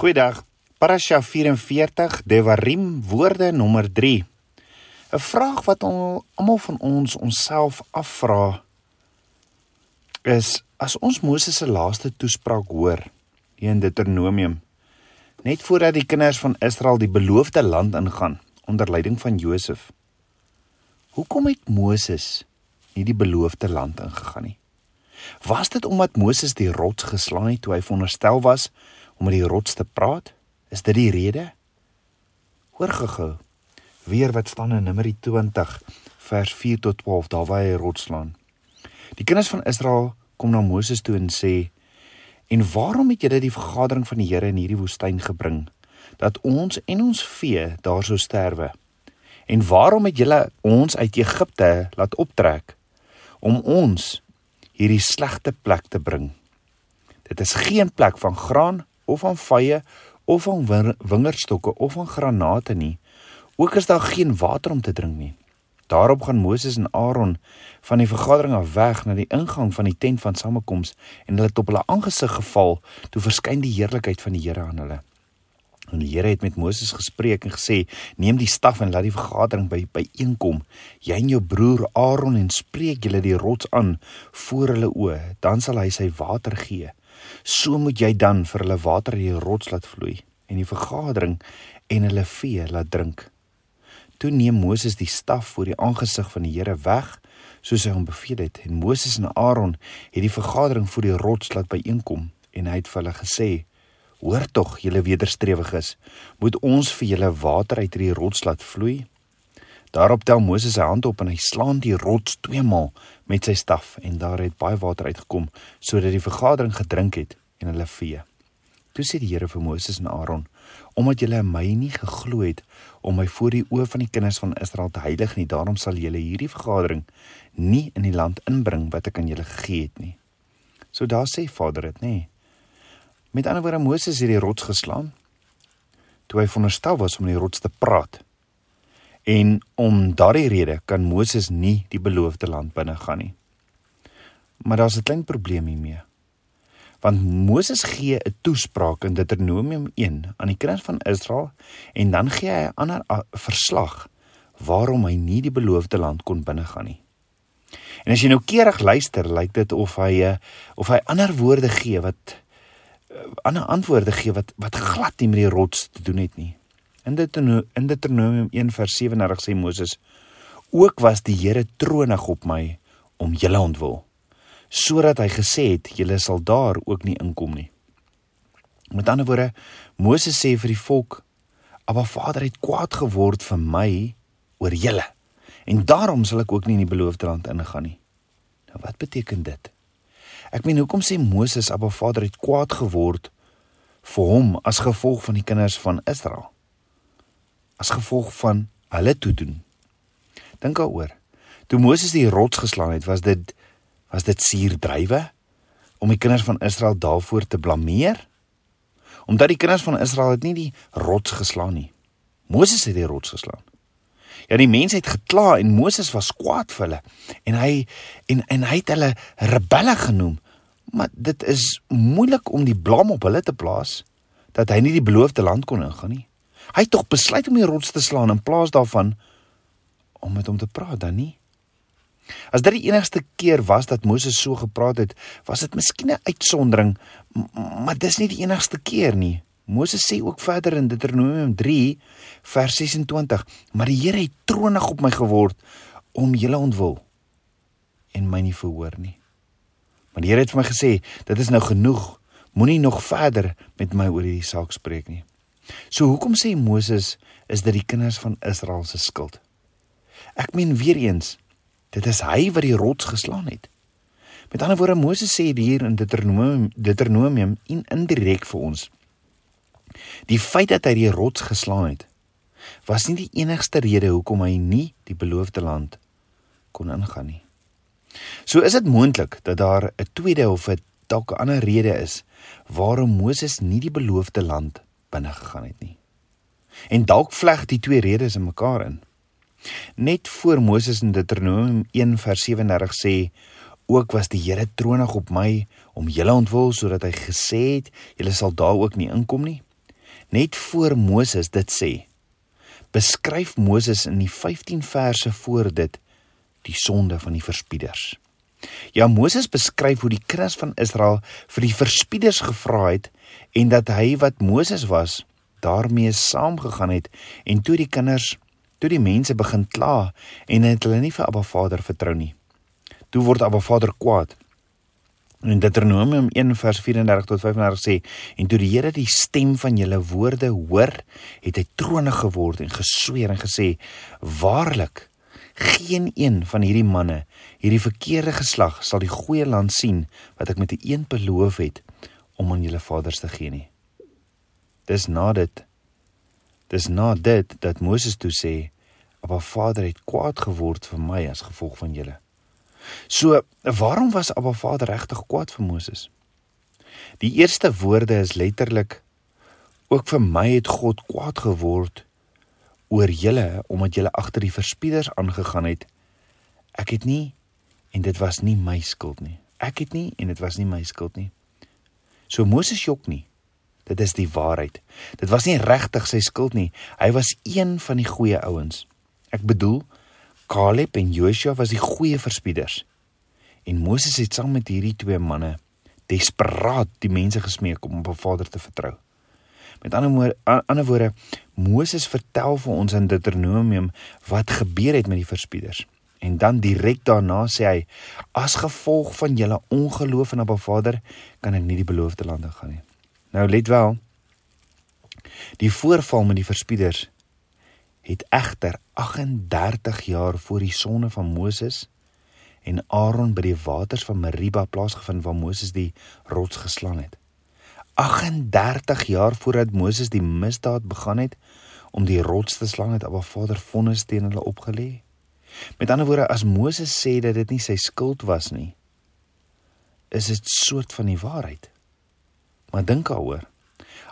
Goeiedag. Parasha 44 Devarim woorde nommer 3. 'n Vraag wat almal van ons onsself afvra is as ons Moses se laaste toespraak hoor in Deuteronomium net voordat die kinders van Israel die beloofde land ingaan onder leiding van Josef. Hoekom het Moses nie die beloofde land ingegaan nie? Was dit omdat Moses die rots geslaan het toe hy veronderstel was om met die rots te praat? Is dit die rede? Hoor gehou. Weer wat staan in Numeri 20 vers 4 tot 12 daar waar hy rots slaan. Die kinders van Israel kom na Moses toe en sê: "En waarom het julle die vergadering van die Here in hierdie woestyn gebring dat ons en ons vee daar sou sterwe? En waarom het julle ons uit Egipte laat optrek om ons hierdie slegte plek te bring? Dit is geen plek van graan of van vye of van wingerdstokke of van granate nie. Ook is daar geen water om te drink nie. Daarop gaan Moses en Aaron van die vergadering af weg na die ingang van die tent van samekoms en hulle het op hulle aangesig geval toe verskyn die heerlikheid van die Here aan hulle. En die Here het met Moses gespreek en gesê: "Neem die staf en laat die vergadering by byeenkom, jy en jou broer Aaron en spreek julle die rots aan voor hulle oë, dan sal hy sy water gee." So moet jy dan vir hulle water uit die rots laat vloei en die vergadering en hulle vee laat drink. Toe neem Moses die staf voor die aangesig van die Here weg, soos hy hom beveel het, en Moses en Aaron het die vergadering voor die rots laat byeenkom en hy het vir hulle gesê: "Hoor tog, julle wederstrewiges, moet ons vir julle water uit hierdie rots laat vloei?" Daarop tel Moses sy hand op en hy slaan die rots twee maal met sy staf en daar het baie water uitgekom sodat die vergadering gedrink het en hulle vee. Toe sê die Here vir Moses en Aaron: "Omdat julle my nie geglo het om my voor die oë van die kinders van Israel te heilig nie, daarom sal julle hierdie vergadering nie in die land inbring wat ek aan julle gegee het nie." So daar sê Vader dit, nê. Met ander woorde Moses het die rots geslaan toe hy veronderstel was om in die rots te praat. En om daardie rede kan Moses nie die beloofde land binne gaan nie. Maar daar's 'n klein probleem hiermee. Want Moses gee 'n toespraak in Deuteronomium 1 aan die kinders van Israel en dan gee hy 'n ander verslag waarom hy nie die beloofde land kon binne gaan nie. En as jy nou keurig luister, lyk dit of hy eh, of hy ander woorde gee wat eh, ander antwoorde gee wat wat glad nie met die rots te doen het nie. In Deuteronomium 1 vers 37 sê Moses: "Ook was die Here tronig op my om julle ontwil, sodat hy gesê het julle sal daar ook nie inkom nie." Met ander woorde, Moses sê vir die volk: "Abba Vader het kwaad geword vir my oor julle en daarom sal ek ook nie in die beloofde land ingaan nie." Nou wat beteken dit? Ek meen, hoekom sê Moses Abba Vader het kwaad geword vir hom as gevolg van die kinders van Israel? As gevolg van hulle toedoen. Dink daaroor. Toe Moses die rots geslaan het, was dit was dit suurdrywe om die kinders van Israel daarvoor te blameer? Omdat die kinders van Israel het nie die rots geslaan nie. Moses het die rots geslaan. Ja, die mense het gekla en Moses was kwaad vir hulle en hy en en hy het hulle rebelle genoem. Maar dit is moeilik om die blame op hulle te plaas dat hy nie die beloofde land kon ingaan nie. Hy het tog besluit om die rots te slaan in plaas daarvan om met hom te praat dan nie. As dit die enigste keer was dat Moses so gepraat het, was dit miskien 'n uitsondering, maar dis nie die enigste keer nie. Moses sê ook verder in Deuteronomium 3 vers 26: "Maar die Here het tronig op my geword om julle ontwil en my nie verhoor nie." Maar die Here het vir my gesê, "Dit is nou genoeg. Moenie nog verder met my oor hierdie saak spreek nie." So hoekom sê Moses is dit die kinders van Israel se skuld? Ek meen weer eens, dit is hy wat die rots geslaan het. Met ander woorde Moses sê hier in Deuteronomium Deuteronomium in indirek vir ons. Die feit dat hy die rots geslaan het, was nie die enigste rede hoekom hy nie die beloofde land kon ingaan nie. So is dit moontlik dat daar 'n tweede of 'n dalk 'n ander rede is waarom Moses nie die beloofde land binne gegaan het nie. En dalk vleg die twee redes in mekaar in. Net voor Moses in Deuteronomium 1 vers 37 sê ook was die Here tronig op my om julle ontwil sodat hy gesê het julle sal daar ook nie inkom nie. net voor Moses dit sê, beskryf Moses in die 15 verse voor dit die sonde van die verspieders. Ja Moses beskryf hoe die kinders van Israel vir die verspieders gevra het en dat hy wat Moses was daarmee saamgegaan het en toe die kinders toe die mense begin kla en het hulle nie vir Abba Vader vertrou nie. Toe word Abba Vader kwaad. In Deuteronomium 1 vers 34 tot 35 sê en toe die Here die stem van julle woorde hoor, het hy tronig geword en gesweer en gesê: Waarlik geen een van hierdie manne, hierdie verkeerde geslag sal die goeie land sien wat ek met 'n een beloof het om aan julle vaders te gee nie. Dis na dit dis na dit dat Moses toe sê, "Appa Vader het kwaad geword vir my as gevolg van julle." So, waarom was Appa Vader regtig kwaad vir Moses? Die eerste woorde is letterlik ook vir my het God kwaad geword oor julle omdat julle agter die verspieders aangegaan het. Ek het nie en dit was nie my skuld nie. Ek het nie en dit was nie my skuld nie. So Moses jok nie. Dit is die waarheid. Dit was nie regtig sy skuld nie. Hy was een van die goeie ouens. Ek bedoel Caleb en Joshua was die goeie verspieders. En Moses het saam met hierdie twee manne desperaat die mense gesmeek om op 'n Vader te vertrou. Met ander woorde, ander woorde, Moses vertel vir ons in Deuteronomium wat gebeur het met die verspieders. En dan direk daarna sê hy: "As gevolg van julle ongeloof in Abba Vader, kan ek nie die beloofde land ingaan nie." Nou let wel. Die voorval met die verspieders het egter 38 jaar voor die sonde van Moses en Aaron by die waters van Meriba plaasgevind waar Moses die rots geslaan het. 38 jaar voordat Moses die misdaad begaan het om die rots te slaan het Abba Vader vonnis teen hulle opgelê. Met ander woorde as Moses sê dat dit nie sy skuld was nie, is dit soort van die waarheid. Maar dink daaroor.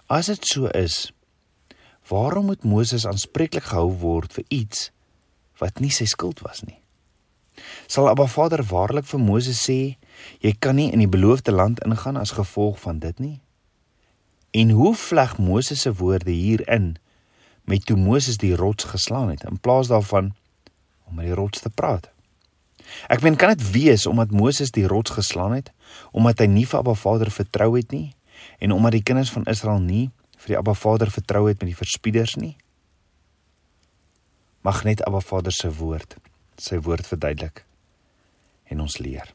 As dit so is, waarom moet Moses aanspreeklik gehou word vir iets wat nie sy skuld was nie? Sal Abba Vader waarlik vir Moses sê jy kan nie in die beloofde land ingaan as gevolg van dit nie? En hoe vleg Moses se woorde hierin met toe Moses die rots geslaan het in plaas daarvan om met die rots te praat? Ek meen kan dit wees omdat Moses die rots geslaan het omdat hy nie vir Abba Vader vertrou het nie en omdat die kinders van Israel nie vir die Abba Vader vertrou het met die verspieders nie? Mag net Abba Vader se woord sy woord verduidelik en ons leer.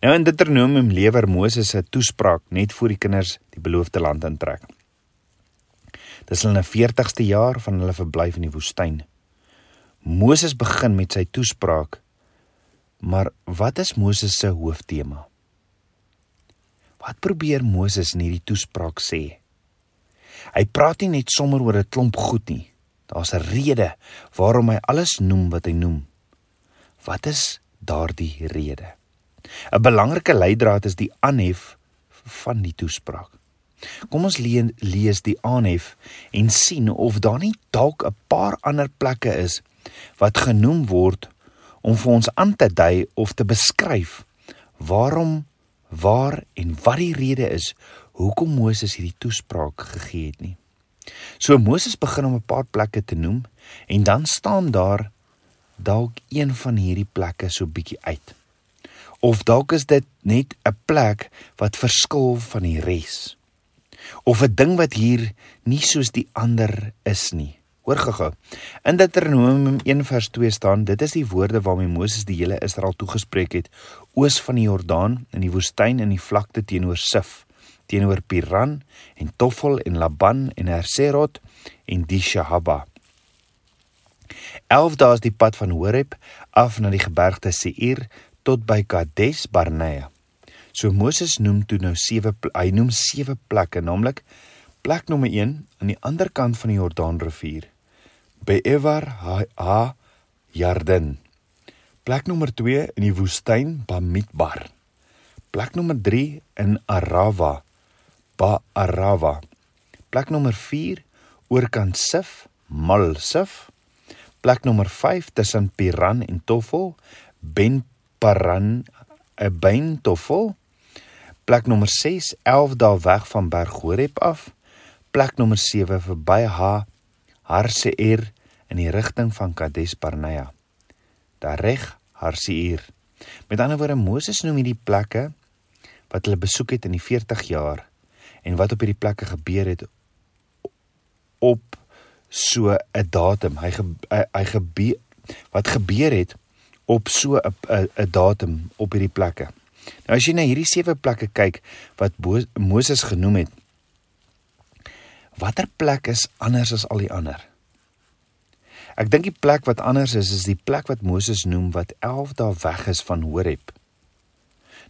Nou in Deuteronomium lewer Moses 'n toespraak net voor die kinders die beloofde land intrek. Dis hulle 'n 40ste jaar van hulle verblyf in die woestyn. Moses begin met sy toespraak. Maar wat is Moses se hooftema? Wat probeer Moses in hierdie toespraak sê? Hy praat nie net sommer oor 'n klomp goed nie. Daar's 'n rede waarom hy alles noem wat hy noem. Wat is daardie rede? 'n Belangrike leidraad is die aanhef van die toespraak. Kom ons lees die aanhef en sien of daar nie dalk 'n paar ander plekke is wat genoem word om vir ons aan te dui of te beskryf waarom waar en wat die rede is hoekom Moses hierdie toespraak gegee het nie. So Moses begin om 'n paar plekke te noem en dan staan daar dalk een van hierdie plekke so bietjie uit. Of dalk is dit net 'n plek wat verskil van die res. Of 'n ding wat hier nie soos die ander is nie. Hoor gou-gou. In Deuteronomium 1:2 staan, dit is die woorde waarmee Moses die hele Israel toegespreek het oos van die Jordaan in die woestyn in die vlakte teenoor Sif, teenoor Piran en Toffel en Laban en Herserot en Dishahaba. 11 dae is die pad van Horeb af na die gebergte Seir tot by Kadesh Barnea. So Moses noem toe nou sewe hy noem sewe plekke, naamlik plek nommer 1 aan die ander kant van die Jordaanrivier by Evar ha Jarden. Plek nommer 2 in die woestyn Bamidbar. Plek nommer 3 in Arava Ba Arava. Plek nommer 4 oorkant Sif Mal Sif. Plek nommer 5 tussen Piran en Toffel Ben Paran 'n byntoffel. Plek nommer 6, 11 dae weg van Berg Horeb af. Plek nommer 7 verby Ha Harseer in die rigting van Kadesh Barnea. Daar reg Harseer. Met ander woorde Moses noem hierdie plekke wat hulle besoek het in die 40 jaar en wat op hierdie plekke gebeur het op so 'n datum. Hy hy, hy gebeur wat gebeur het op so 'n 'n datum op hierdie plekke. Nou as jy na hierdie sewe plekke kyk wat Moses genoem het, watter plek is anders as al die ander? Ek dink die plek wat anders is is die plek wat Moses noem wat 11 dae weg is van Horeb.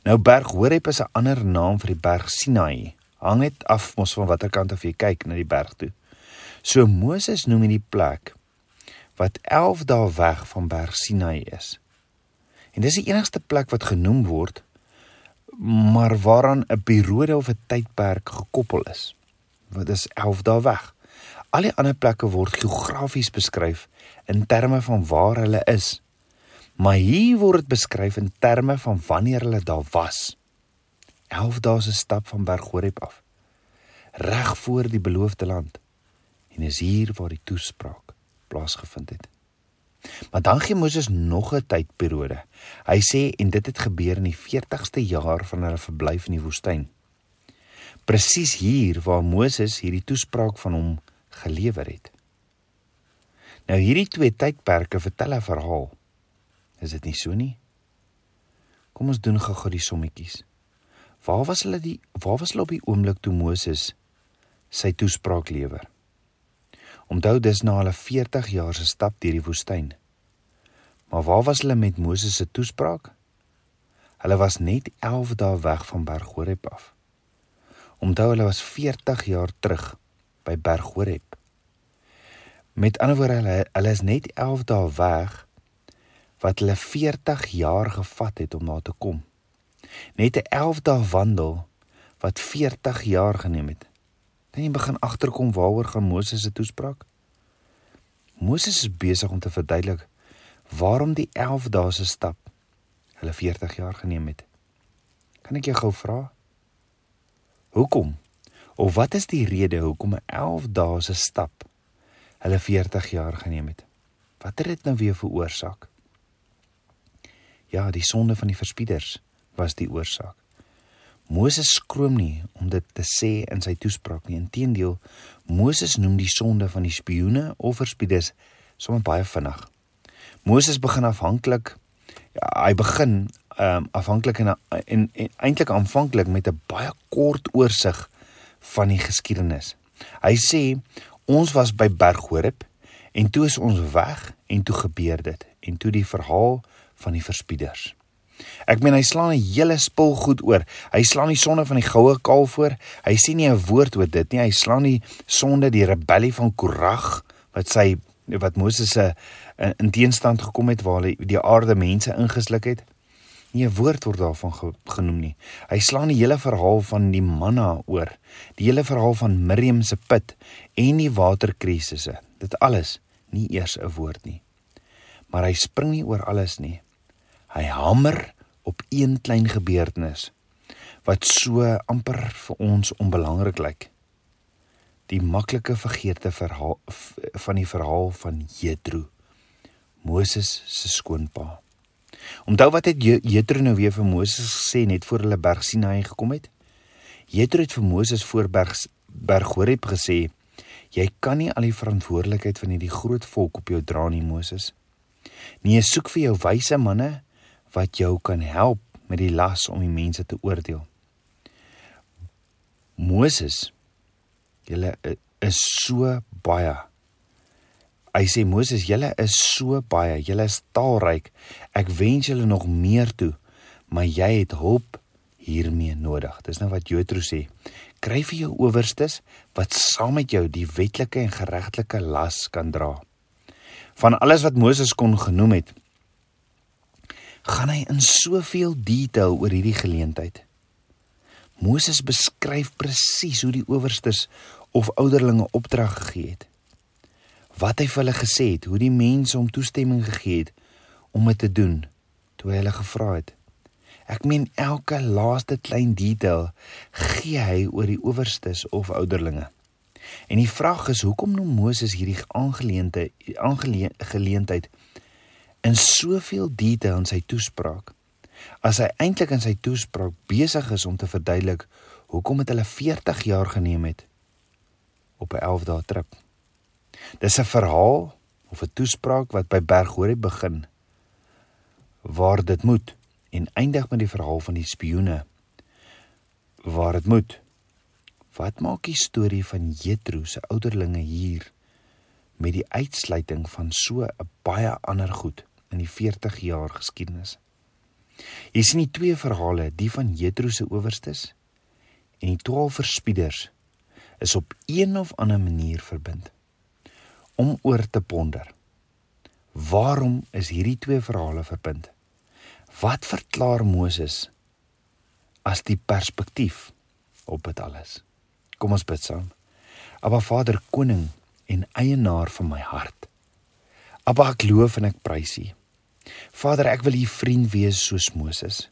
Nou berg Horeb is 'n ander naam vir die berg Sinai. Hang net af mos van watter kant af jy kyk na die berg toe. So Moses noem hierdie plek wat 11 dae weg van berg Sinai is. En dis die enigste plek wat genoem word maar waaraan 'n periode of 'n tydperk gekoppel is. Wat is 11 dae weg? Al die ander plekke word geografies beskryf in terme van waar hulle is. Maar hier word dit beskryf in terme van wanneer hulle daar was. 11 dae se stap van Berg Horeb af. Reg voor die beloofde land en is hier waar die toespraak plaasgevind het. Maar dan gee Moses nog 'n tydperiode. Hy sê en dit het gebeur in die 40ste jaar van hulle verblyf in die woestyn. Presies hier waar Moses hierdie toespraak van hom gelewer het. Nou hierdie twee tydperke vertel 'n verhaal. Is dit nie so nie? Kom ons doen gou-gou die sommetjies. Waar was hulle die waar was hulle op die oomblik toe Moses sy toespraak lewer? Onthou dis na hulle 40 jaar se stap deur die woestyn. Maar waar was hulle met Moses se toespraak? Hulle was net 11 dae weg van Berg Horeb af. Onthou hulle was 40 jaar terug by Berg Horeb. Met ander woorde hulle hulle is net 11 dae weg wat hulle 40 jaar gevat het om daar te kom. Net 'n 11 dae wandel wat 40 jaar geneem het. Dan jy begin agterkom waaroor gaan Moses se toespraak? Moses is besig om te verduidelik waarom die 11 dae se stap hulle 40 jaar geneem het. Kan ek jou gou vra? Hoekom? Of wat is die rede hoekom 'n 11 dae se stap hulle 40 jaar geneem het? Wat het dit nou weer veroorsaak? Ja, die sonde van die verspieders was die oorsaak. Moses skroom nie om dit te sê in sy toespraak nie. Inteendeel, Moses noem die sonde van die spioene of verspieders sommer baie vinnig. Moses begin afhanklik ja, hy begin ehm um, afhanklik en en, en eintlik aanvanklik met 'n baie kort oorsig van die geskiedenis. Hy sê ons was by Berg Horeb en toe is ons weg en toe gebeur dit en toe die verhaal van die verspieders. Ek meen hy slaan 'n hele spul goed oor. Hy slaan die sonde van die goue kalf voor. Hy sê nie 'n woord oor dit nie. Hy slaan die sonde die rebellie van Korag wat sy wat Moses se in teenstand gekom het waar hy die aarde mense ingesluk het. Nie 'n woord word daarvan ge, genoem nie. Hy slaan die hele verhaal van die manna oor. Die hele verhaal van Miriam se put en die waterkrisisse. Dit alles nie eers 'n woord nie. Maar hy spring nie oor alles nie. Hy hamer op een klein gebeurtenis wat so amper vir ons onbelangrik lyk. Die maklike vergeete verhaal van die verhaal van Jethro, Moses se skoonpa. Onthou wat het Jethro nou weer vir Moses gesê net voor hulle berg Sinai gekom het? Jethro het vir Moses voor berg berg Horeb gesê: "Jy kan nie al die verantwoordelikheid van hierdie groot volk op jou dra nie, Moses. Nee, soek vir jou wyse manne wat jou kan help met die las om die mense te oordeel. Moses, julle is so baie. Hy sê Moses, julle is so baie, julle is taalryk. Ek wens julle nog meer toe, maar jy het hulp hiermee nodig. Dis nou wat Jethro sê. Kry vir jou owerstes wat saam met jou die wetlike en geregtelike las kan dra. Van alles wat Moses kon genoem het, gaan hy in soveel detail oor hierdie geleentheid. Moses beskryf presies hoe die owerstes of ouderlinge opdrag gegee het. Wat hy vir hulle gesê het, hoe die mense hom toestemming gegee het om dit te doen toe hy hulle gevra het. Ek meen elke laaste klein detail gee hy oor die owerstes of ouderlinge. En die vraag is hoekom noem Moses hierdie aangeleentheid aangeleentheid in soveel detail in sy toespraak? As hy eintlik in sy toespraak besig is om te verduidelik hoekom dit hulle 40 jaar geneem het op 'n 11 dae trip. Dis 'n verhaal of 'n toespraak wat by Berg Horeb begin waar dit moet en eindig met die verhaal van die spioene waar dit moet. Wat maak die storie van Jethro se ouderlinge hier met die uitsluiting van so 'n baie ander goed in die 40 jaar geskiedenis? Jy sien die twee verhale, die van Jethro se owerstes en die 12 verspieders is op een of ander manier verbind om oor te ponder. Waarom is hierdie twee verhale verbind? Wat verklaar Moses as die perspektief op dit alles? Kom ons bid saam. Aba Vader, koning en eienaar van my hart. Aba ek loof en ek prys U. Vader, ek wil U vriend wees soos Moses.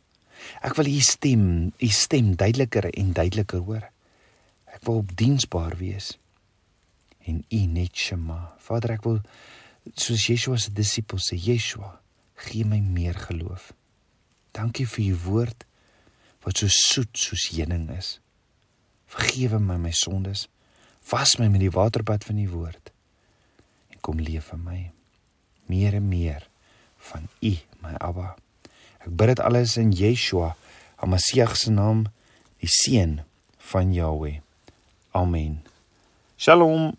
Ek wil U stem, U stem duideliker en duideliker hoor. Ek wil diensbaar wees en U net Shema. Vader, ek wil soos Yeshua se disippels sê, Yeshua, gee my meer geloof. Dankie vir U woord wat so soet soos heuning is. Vergewe my my sondes. Was my met die waterbad van U woord. En kom leef vir my meer en meer van U, my Abba. Ek bid dit alles in Yeshua, Hamasiach se naam, die seun van Jahweh. Amen. Shalom.